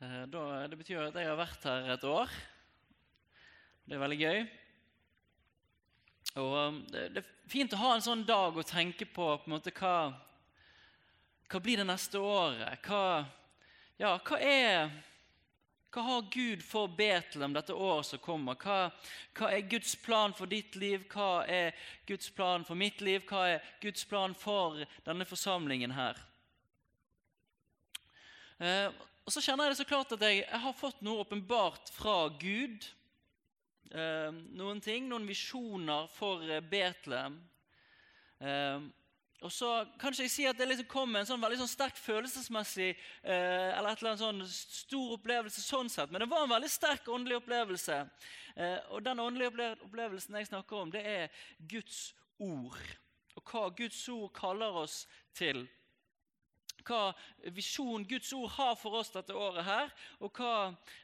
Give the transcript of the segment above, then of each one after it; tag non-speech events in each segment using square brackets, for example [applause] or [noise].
Eh, Da, det betyr at jeg har vært her et år. Det er veldig gøy. Og um, det, det er fint å ha en sånn dag og tenke på, på en måte, hva, hva blir det neste året. Hva, ja, hva er hva har Gud for Betlehem dette året som kommer? Hva, hva, er Guds plan for ditt liv? Hva er Guds plan for mitt liv? Hva er Guds plan for denne forsamlingen her? Eh, og så kjenner jeg det så klart at jeg, jeg har fått noe åpenbart fra Gud. Eh, noen ting, noen visjoner for eh, Betlehem. Eh, og så kan jeg si at det liksom kom en sånn veldig sånn sterk følelsesmessig eh, eller et eller annet sånn stor opplevelse sånn sett, men det var en veldig sterk åndelig opplevelse. Eh, og den åndelige opplevelsen jeg snakker om, det er Guds ord. Og hva Guds ord kaller oss til. Hva visjon Guds ord har for oss dette året her, og hva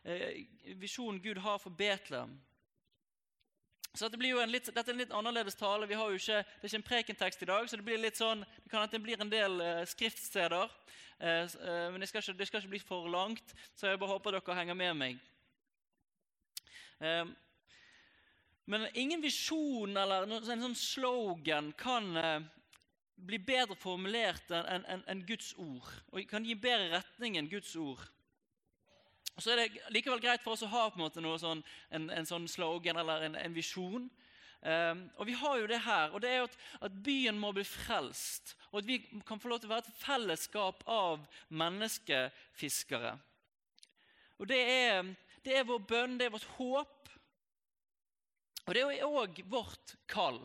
eh, visjon Gud har for Betlehem. Så dette, blir jo en litt, dette er en litt annerledes tale. Vi har jo ikke, det er ikke en prekentekst i dag, så det blir litt sånn, det kan hende det blir en del eh, skriftsteder. Eh, eh, men det skal, ikke, det skal ikke bli for langt, så jeg bare håper dere henger med meg. Eh, men ingen visjon eller en sånn slogan kan eh, bli bedre formulert enn en, en Guds ord. Og kan gi bedre retning enn Guds ord. Så er det likevel greit for oss å ha på en måte noe sånn, en, en sånn slogan eller en, en visjon. Um, og vi har jo det her, og det er jo at, at byen må bli frelst. Og at vi kan få lov til å være et fellesskap av menneskefiskere. Og det er, det er vår bønn, det er vårt håp. Og det er òg vårt kall.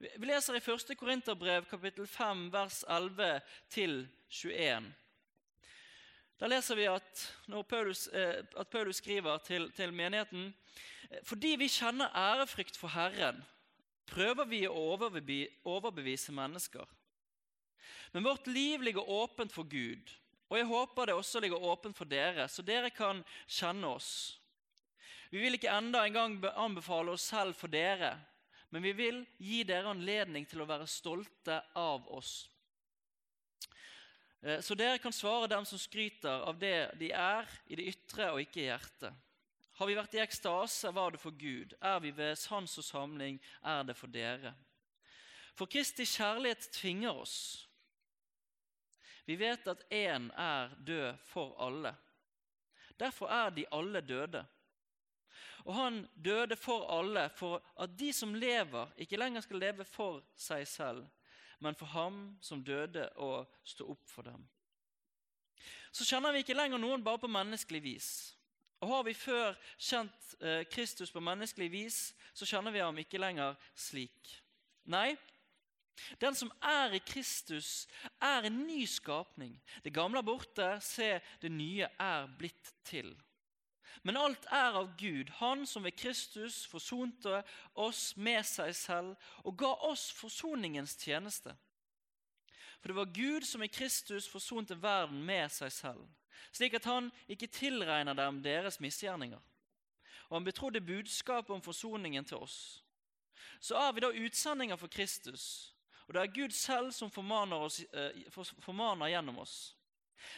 Vi leser i 1. Korinterbrev kapittel 5 vers 11 til 21. Da leser vi at, Paulus, eh, at Paulus skriver til, til menigheten Fordi vi kjenner ærefrykt for Herren, prøver vi å overbevise mennesker. Men vårt liv ligger åpent for Gud, og jeg håper det også ligger åpent for dere, så dere kan kjenne oss. Vi vil ikke enda engang be- anbefale oss selv for dere, men vi vil gi dere anledning til å være stolte av oss. Eh, Så dere kan svare dem som skryter av det de er i det ytre og ikke i hjertet. Har vi vært i ekstase, var det for Gud. Er vi ved sans og samling, er det for dere. For Kristi kjærlighet tvinger oss. Vi vet at én er død for alle. Derfor er de alle døde. Og han døde for alle, for at de som lever, ikke lenger skal leve for seg selv, men for ham som døde og stå opp for dem. Så kjenner vi ikke lenger noen bare på menneskelig vis. Og har vi før kjent eh, Kristus på menneskelig vis, så kjenner vi ham ikke lenger slik. Nei, den som er i Kristus, er en ny skapning. Det gamle er borte, se, det nye er blitt til. Men alt er av Gud, Han som ved Kristus forsonte oss med seg selv og ga oss forsoningens tjeneste. For det var Gud som i Kristus forsonte verden med seg selv, slik at han ikke tilregner dem deres misgjerninger. Og han betrodde budskapet om forsoningen til oss. Så er vi da utsendinger for Kristus, og det er Gud selv som formaner, oss, eh, formaner gjennom oss.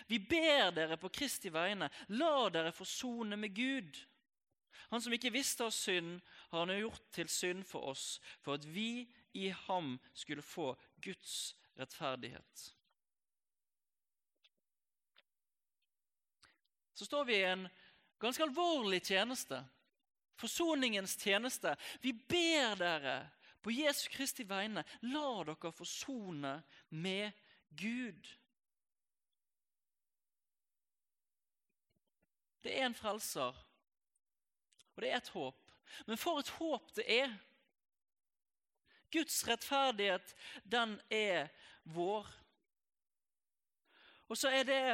Vi ber dere på Kristi vegne, la dere forsone med Gud. Han som ikke visste av synd, har han gjort til synd for oss, for at vi i ham skulle få Guds rettferdighet. Så står vi i en ganske alvorlig tjeneste. Forsoningens tjeneste. Vi ber dere på Jesu Kristi vegne, la dere forsone med Gud. Det er en frelser, og det er et håp. Men for et håp det er! Guds rettferdighet, den er vår. Og så er det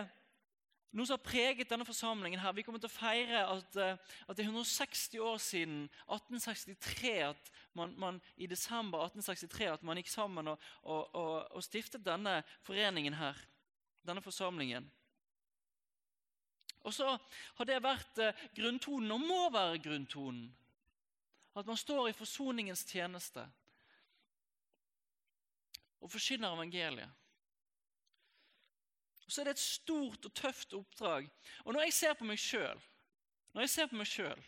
noe som har preget denne forsamlingen. her. Vi kommer til å feire at, eh, at det er 160 år siden 1863 at man, man, i desember 1863 at man gikk sammen og, og, og, og stiftet denne foreningen her. Denne forsamlingen. Og så har det vært eh, grunntonen, og må være grunntonen. At man står i forsoningens tjeneste og forkynner evangeliet. Og Så er det et stort og tøft oppdrag. Og når jeg ser på meg sjøl Når jeg ser på meg sjøl,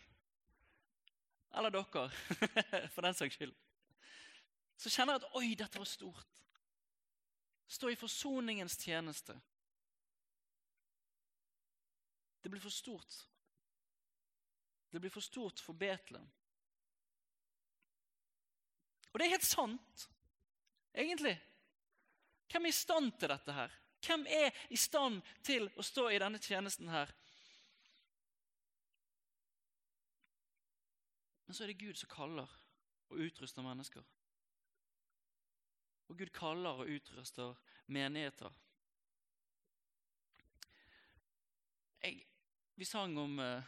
eller dere, [laughs] for den saks skyld, så kjenner jeg at oi, dette var stort. Stå i forsoningens tjeneste. Det blir for stort. Det blir for stort for Betlehem. Og det er helt sant, egentlig. Hvem er i stand til dette her? Hvem er i stand til å stå i denne tjenesten her? Men så er det Gud som kaller og utruster mennesker. Og Gud kaller og utruster menigheter. Jeg, vi sang om uh,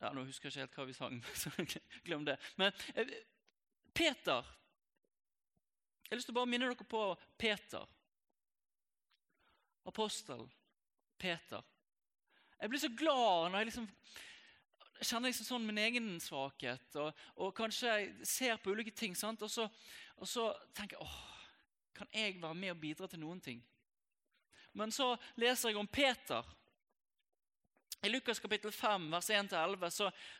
ja, Nå husker jeg ikke helt hva vi sang, [laughs] så glem det. Men uh, Peter Jeg har lyst til å bare minne dere på Peter. Apostel Peter. Jeg blir så glad når jeg liksom kjenner liksom sånn min egen svakhet og, og kanskje ser på ulike ting. Og så, og, så, tenker jeg åh, kan jeg være med og bidra til noen ting? Men så leser jeg om Peter. I Lukas kapittel 5, vers 1-11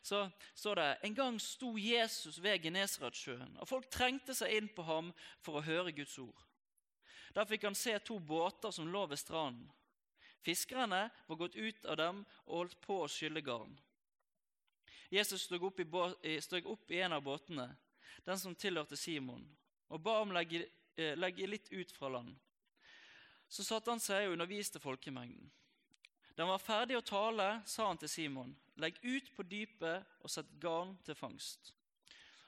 så, står det en gang sto Jesus ved Genesaretsjøen, og folk trengte seg inn på ham for å høre Guds ord. Der fikk han se to båter som lå ved stranden. Fiskerne var gått ut av dem og holdt på å skylle garn. Jesus steg opp, opp i, en av båtene, den som tilhørte Simon, og ba om legge, eh, legge litt ut fra land. Så satte han seg og underviste folkemengden. Da han var ferdig å tale, sa han til Simon.: Legg ut på dypet og sett garn til fangst.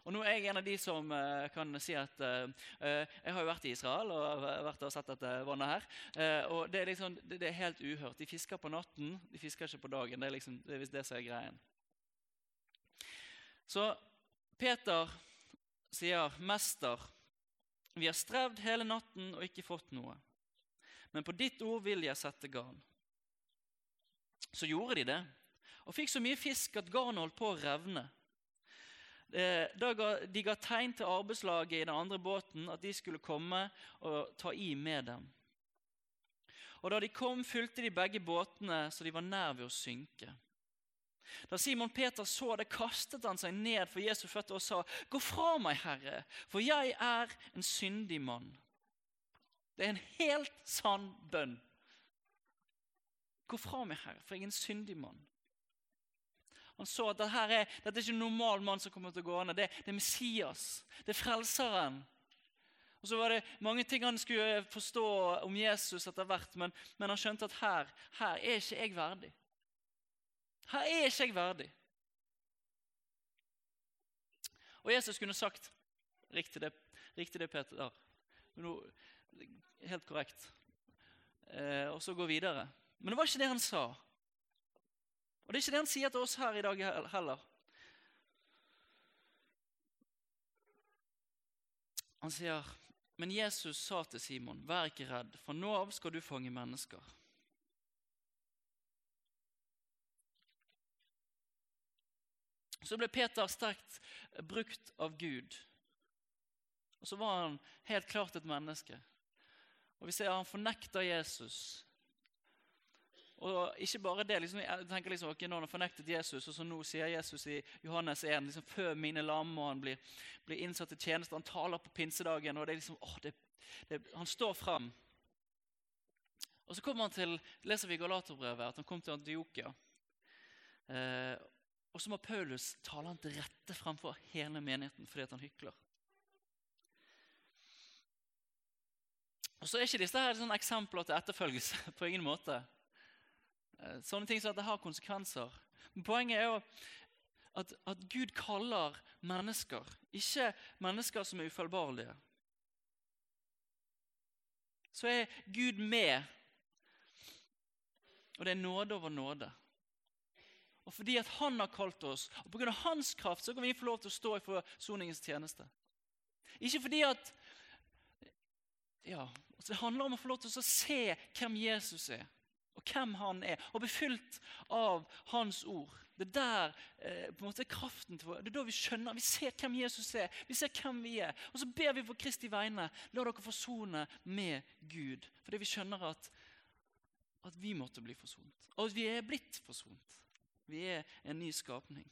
Og nå er jeg en av de som uh, kan si at uh, Jeg har jo vært i Israel og vært og sett dette vannet her. Og det er, liksom, det, det er, helt uhørt. De fisker på natten, de fisker ikke på dagen. Det er liksom, det er visst det som er greien. Så Peter sier, 'Mester, vi har strevd hele natten og ikke fått noe.' 'Men på ditt ord vil jeg sette garn.' Så gjorde de det, og fikk så mye fisk at garnet holdt på å revne. De ga tegn til arbeidslaget i den andre båten at de skulle komme og ta i med dem. Og Da de kom, fylte de begge båtene så de var nær ved å synke. Da Simon Peter så det, kastet han seg ned for Jesu føtter og sa, 'Gå fra meg, Herre, for jeg er en syndig mann.' Det er en helt sann bønn. Gå fra meg, Herre, for jeg er en syndig mann. Han så at dette er, dette er ikke en normal mann som kommer til å gå ned. Det, det er Messias. Det er Frelseren. Og så var det mange ting han skulle forstå om Jesus etter hvert, men, men han skjønte at her, her er ikke jeg verdig. Her er ikke jeg verdig. Og Jesus kunne sagt riktig det, riktig det Peter. No, helt korrekt. Eh, og så gå videre. Men det var ikke det han sa. Og det er ikke det han sier til oss her i dag heller. Han sier, men Jesus sa til Simon, vær ikke redd, for nå av skal du fange mennesker. Så ble Peter sterkt brukt av Gud. Og så var han helt klart et menneske. Og vi ser Han fornekter Jesus. Og ikke bare det, liksom, jeg tenker liksom, ok, Når han fornektet Jesus, og så nå sier Jesus i Johannes 1 liksom, Før mine lam og han blir, blir innsatt til tjeneste, han taler på pinsedagen og det er liksom, åh, det, det, Han står fram. Og så kommer han til, leser vi i Galaterbrevet at han kom til Antiokia. Eh, og så må Paulus tale han til rette framfor hele menigheten fordi han hykler. Og så er ikke disse her sånn eksempler til etterfølgelse. [laughs] på ingen måte. Eh, sånne ting som at det har konsekvenser. Men Poenget er jo at, at Gud kaller mennesker, ikke mennesker som er ufeilbarlige. Så er Gud med Og det er nåde over nåde. Og fordi at han har kalt oss, og pga. hans kraft, så kan vi få lov til å stå i forsoningens tjeneste. Ikke fordi at ja, altså Det handler om å få lov til å se hvem Jesus er, og hvem han er, og bli fylt av hans ord. Det er der eh, på en måte kraften til vår, Det er da vi skjønner, vi ser hvem Jesus er, vi ser hvem vi er. Og så ber vi på Kristi vegne. La dere forsone med Gud. Fordi vi skjønner at, at vi måtte bli forsont. Og at vi er blitt forsont. Vi er en ny skapning.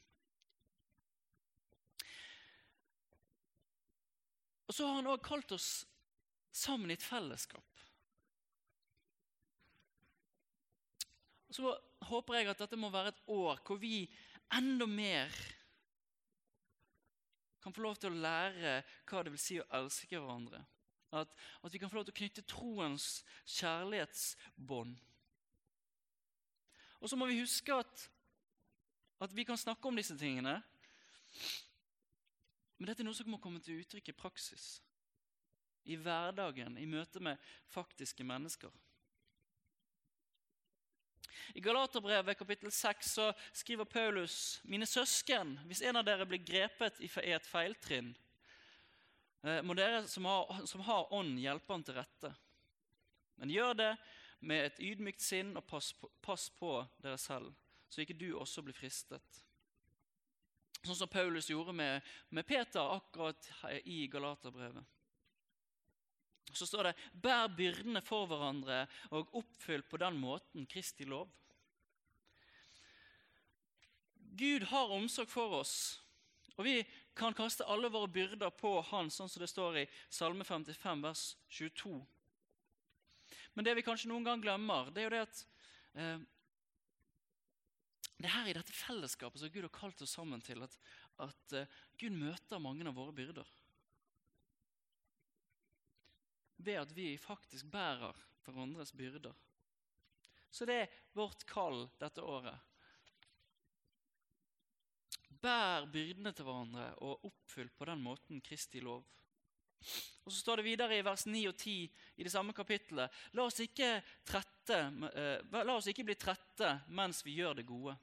Og så har han òg kalt oss sammen i et fellesskap. Og Så håper jeg at dette må være et år hvor vi enda mer kan få lov til å lære hva det vil si å elske hverandre. At, at vi kan få lov til å knytte troens kjærlighetsbånd. Og så må vi huske at, at vi kan snakke om disse tingene, men dette er noe som må komme til uttrykk i praksis. I hverdagen, i møte med faktiske mennesker. I Galaterbrevet kapittel 6 så skriver Paulus.: Mine søsken, hvis en av dere blir grepet i et feiltrinn, eh, må dere som har, som har ånd, hjelpe han til rette. Men gjør det med et ydmykt sinn, og pass på, pass på dere selv, så ikke du også blir fristet. Sånn som Paulus gjorde med, med Peter akkurat i Galaterbrevet. Så står det 'bær byrdene for hverandre og oppfyll på den måten Kristi lov'. Gud har omsorg for oss, og vi kan kaste alle våre byrder på Han, sånn som det står i Salme 55, vers 22. Men det vi kanskje noen gang glemmer, det er jo det at eh, det er her i dette fellesskapet som Gud har kalt oss sammen til, at, at uh, Gud møter mange av våre byrder. Ved at vi faktisk bærer hverandres byrder. Så det er vårt kall dette året. Bær byrdene til hverandre og oppfyll på den måten Kristi lov. Og Så står det videre i vers 9 og 10 i det samme kapittelet La oss ikke, trette, eh, la oss ikke bli trette mens vi gjør det gode.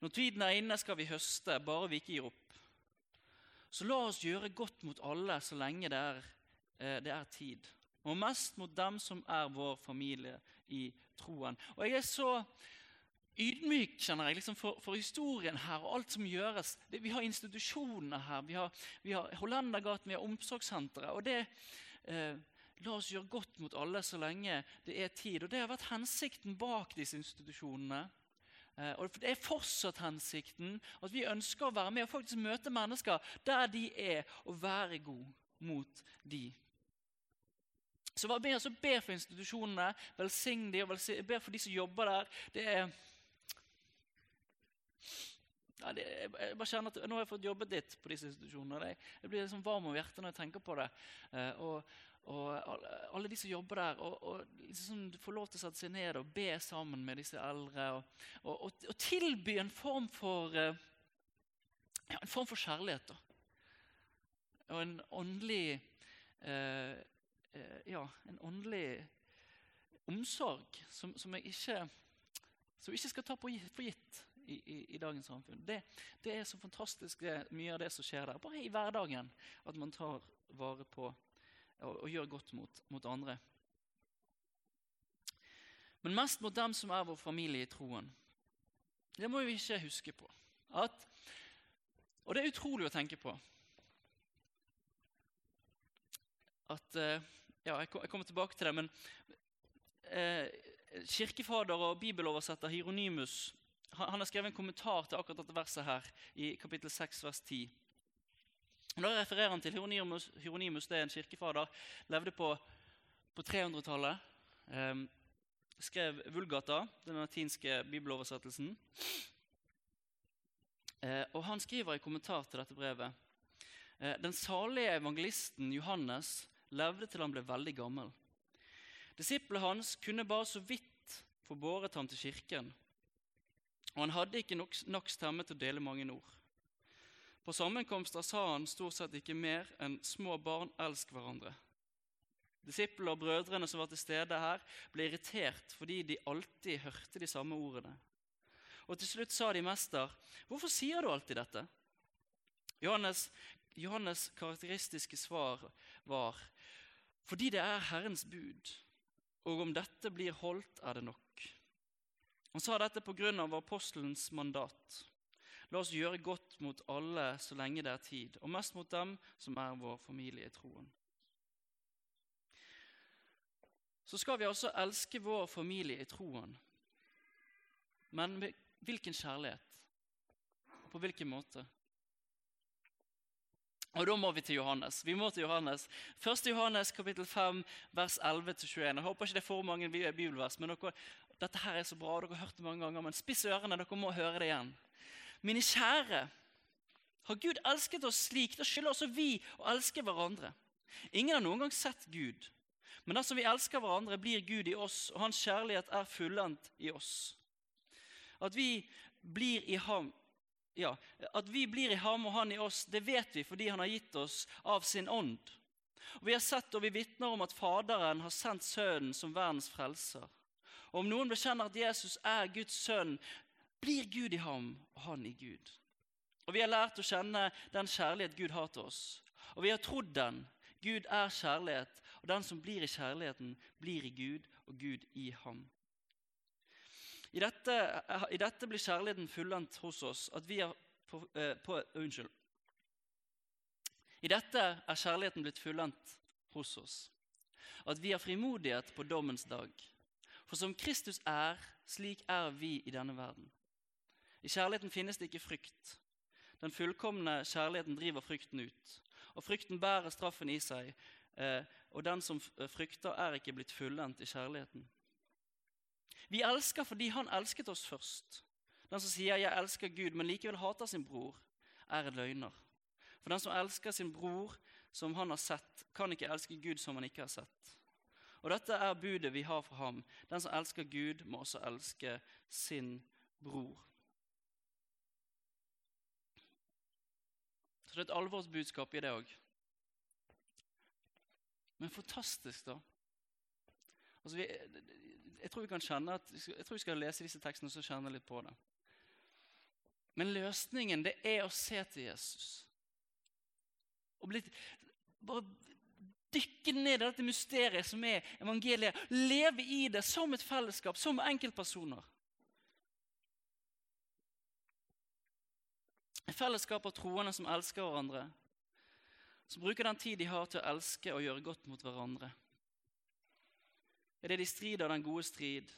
Når tiden er inne, skal vi høste, bare vi ikke gir opp. Så la oss gjøre godt mot alle så lenge det er, det er tid. Og mest mot dem som er vår familie i troen. Og jeg er så ydmyk kjenner jeg, liksom for, for, historien her og alt som gjøres. Det, vi har institusjoner her, vi har, vi har Hollendergaten, vi har omsorgssenteret. Og det eh, La oss gjøre godt mot alle så lenge det er tid. Og Det har vært hensikten bak disse institusjonene. Eh, og Det er fortsatt hensikten at vi ønsker å være med og faktisk møte mennesker der de er, og være god mot de. Så vær med og be for institusjonene, velsign de og be for de som jobber der. Det er ja, det, jeg bare kjenner at Nå har jeg fått jobbet litt på disse institusjonene. Jeg blir liksom varm om hjertet når jeg tenker på det. Eh, og, og alle de som jobber der, og, og liksom få lov til å sette seg ned og be sammen med disse eldre. Og, og, og tilby en form for eh, ja, en form for kjærlighet. Da. Og en åndelig eh, Ja, en åndelig omsorg som, som jeg ikke, som ikke skal ta for gitt i, i, i dagens samfunn. Det, det, er så fantastisk det, mye av det som skjer der. Bare i hverdagen. At man tar vare på og, og gjør godt mot, mot, andre. Men mest mot dem som er vår familie i troen. Det må vi ikke huske på. At, og det er utrolig å tenke på. At eh, Ja, jeg kommer tilbake til det, men eh, Kirkefader og bibeloversetter Hieronymus han har skrevet en kommentar til akkurat dette verset her i kapittel 6, vers 10. Da refererer han til Hieronymus, Hieronymus det er en kirkefader, levde på, på 300-tallet. Eh, skrev Vulgata, den latinske bibeloversettelsen. Eh, og Han skriver i kommentar til dette brevet eh, Den salige evangelisten Johannes levde til han ble veldig gammel. Disiplet hans kunne bare så vidt få båret ham til kirken og han hadde ikke nok, nok stemme til å dele mange ord. På sammenkomster sa han stort sett ikke mer enn 'små barn, elsk hverandre'. Disiplene og brødrene som var til stede her, ble irritert fordi de alltid hørte de samme ordene. Og Til slutt sa de mester, 'Hvorfor sier du alltid dette?' Johannes, Johannes' karakteristiske svar var, 'Fordi det er Herrens bud, og om dette blir holdt, er det nok.' Han sa dette av apostelens mandat. La oss gjøre godt mot alle så lenge det er tid, og mest mot dem som er vår familie i troen. Så skal vi altså elske vår familie i troen. Men hvilken kjærlighet? På hvilken måte? Og Da må vi til Johannes. Vi må til Johannes. 1. Johannes kapittel 5, vers 11-21. Jeg håper ikke det er for mange bibelvers, men dere, dette her er så bra. Dere har hørt det mange ganger, men spiss ørene, dere må høre det igjen. Mine kjære, har Gud elsket oss slik, da skylder også vi å elske hverandre. Ingen har noen gang sett Gud. Men dersom vi elsker hverandre, blir Gud i oss, og hans kjærlighet er fullendt i oss. At vi blir i ham, ja, at vi blir i ham og han i oss, det vet vi fordi han har gitt oss av sin ånd. Og Vi har sett og vi vitner om at Faderen har sendt Sønnen som verdens frelser. Og Om noen bekjenner at Jesus er Guds sønn, blir Gud i ham og han i Gud. Og Vi har lært å kjenne den kjærlighet Gud har til oss. Og vi har trodd den. Gud er kjærlighet, og den som blir i kjærligheten, blir i Gud, og Gud i ham. I dette, i dette blir kjærligheten fullendt hos oss, at vi er på, eh, på, Unnskyld. I dette er kjærligheten blitt fullendt hos oss, at vi har frimodighet på dommens dag. For som Kristus er, slik er vi i denne verden. I kjærligheten finnes det ikke frykt. Den fullkomne kjærligheten driver frykten ut. Og frykten bærer straffen i seg, eh, og den som frykter, er ikke blitt fullendt i kjærligheten. Vi elsker fordi han elsket oss først. Den som sier 'jeg elsker Gud', men likevel hater sin bror, er en løgner. For den som elsker sin bror som han har sett, kan ikke elske Gud som han ikke har sett. Og dette er budet vi har for ham. Den som elsker Gud, må også elske sin bror. Så det er et alvorsbudskap i det òg. Men fantastisk, da. Altså, vi, jeg tror vi kan kjenne at, jeg tror vi skal lese disse tekstene og så kjenne litt på det. Men løsningen det er å se til Jesus. Og bli, bare dykke ned i dette mysteriet som er evangeliet. Leve i det som et fellesskap, som enkeltpersoner. Et fellesskap av troende som elsker hverandre. Som bruker den tid de har til å elske og gjøre godt mot hverandre. Er det de strider den gode strid?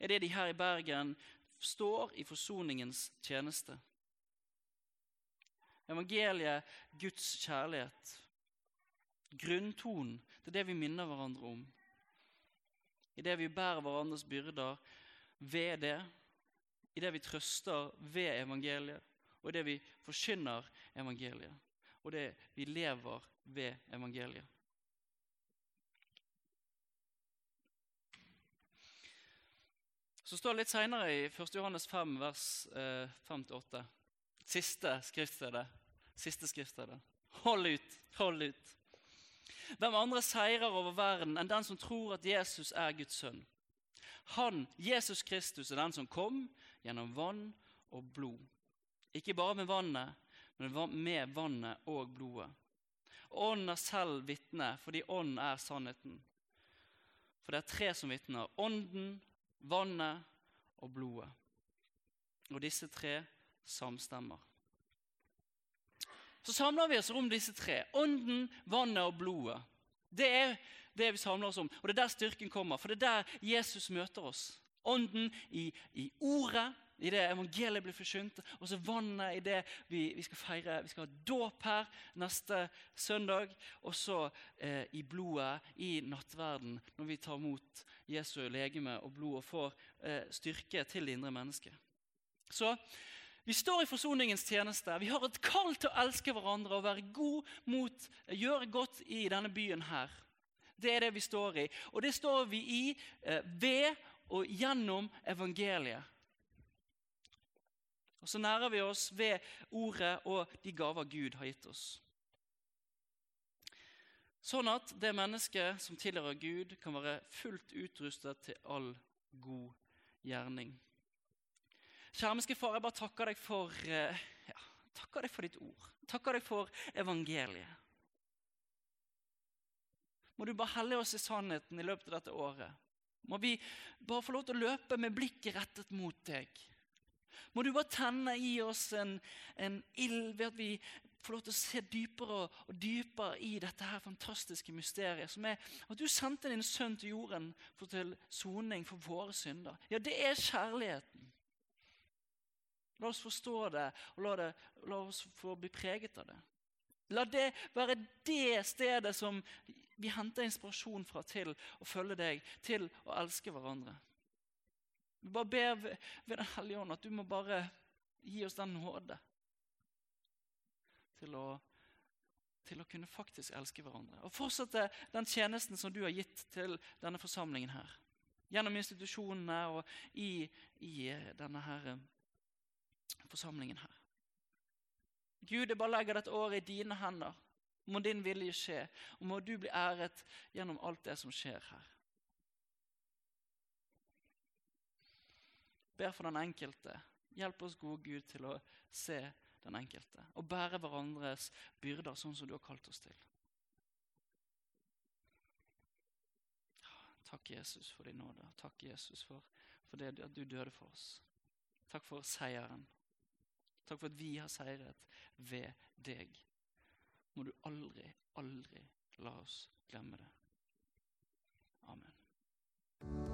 Er det de her i Bergen står i forsoningens tjeneste? Evangeliet, Guds kjærlighet. Grunntonen, det er det vi minner hverandre om. I det vi bærer hverandres byrder ved det, i det vi trøster ved evangeliet, og i det vi forkynner evangeliet, og det vi lever ved evangeliet. Så står det litt seinere i 1. Johannes 5, vers 5-8. Eh, siste skriftstedet. Siste skriftstedet. Hold ut, hold ut. Hvem andre seirer over verden enn den som tror at Jesus er Guds sønn? Han, Jesus Kristus, er den som kom gjennom vann og blod. Ikke bare med vannet, men med vannet og blodet. Ånden er selv vitne, fordi ånden er sannheten. For det er tre som vitner. Ånden, vannet og blodet. Og disse tre samstemmer. Så samler vi oss om disse tre. Ånden, vannet og blodet. Det er det vi samler oss om. Og det er der styrken kommer. For det er der Jesus møter oss. Ånden i, i ordet, i det evangeliet blir forsynt, og så vannet i det vi, vi, skal feire Vi skal ha dåp her neste søndag. Og så eh, i blodet, i nattverden, når vi tar imot Jesu legeme og blod og får eh, styrke til det indre mennesket. Så vi står i forsoningens tjeneste. Vi har et kall til å elske hverandre og være god mot, gjøre godt i denne byen her. Det er det vi står i. Og det står vi i eh, ved og gjennom evangeliet. Og så nærer vi oss ved ordet og de gaver Gud har gitt oss. Sånn at det mennesket som tilhører Gud, kan være fullt utrustet til all god gjerning. Kjermiske far, jeg bare takker deg for, eh, ja, takker deg for ditt ord. Takker deg for evangeliet. Må du bare helle oss i sannheten i løpet av dette året. Må vi bare få lov til å løpe med blikket rettet mot deg. Må du bare tenne i oss en, en ild ved at vi får lov til å se dypere og dypere i dette her fantastiske mysteriet. som er At du sendte din sønn til jorden for til soning for våre synder. Ja, det er kjærligheten. La oss forstå det, og la, det, la oss få bli preget av det. La det være det stedet som vi henter inspirasjon fra til å følge deg, til å elske hverandre. Vi bare ber ved, Den hellige ånd at du må bare gi oss den nåde til å, til å kunne faktisk elske hverandre. Og fortsette den tjenesten som du har gitt til denne forsamlingen her. Gjennom institusjonene og i, i denne her eh, forsamlingen her. Gud, jeg bare legger dette året i dine hender. Må din vilje skje, og må du bli æret gjennom alt det som skjer her. Ber for den enkelte. Hjelp oss, gode Gud, til å se den enkelte og bære hverandres byrder sånn som du har kalt oss til. Takk, Jesus, for din nåde. Takk, Jesus, for, for det at du døde for oss. Takk for seieren. Takk for at vi har seiret ved deg. Må du aldri, aldri la oss glemme det. Amen.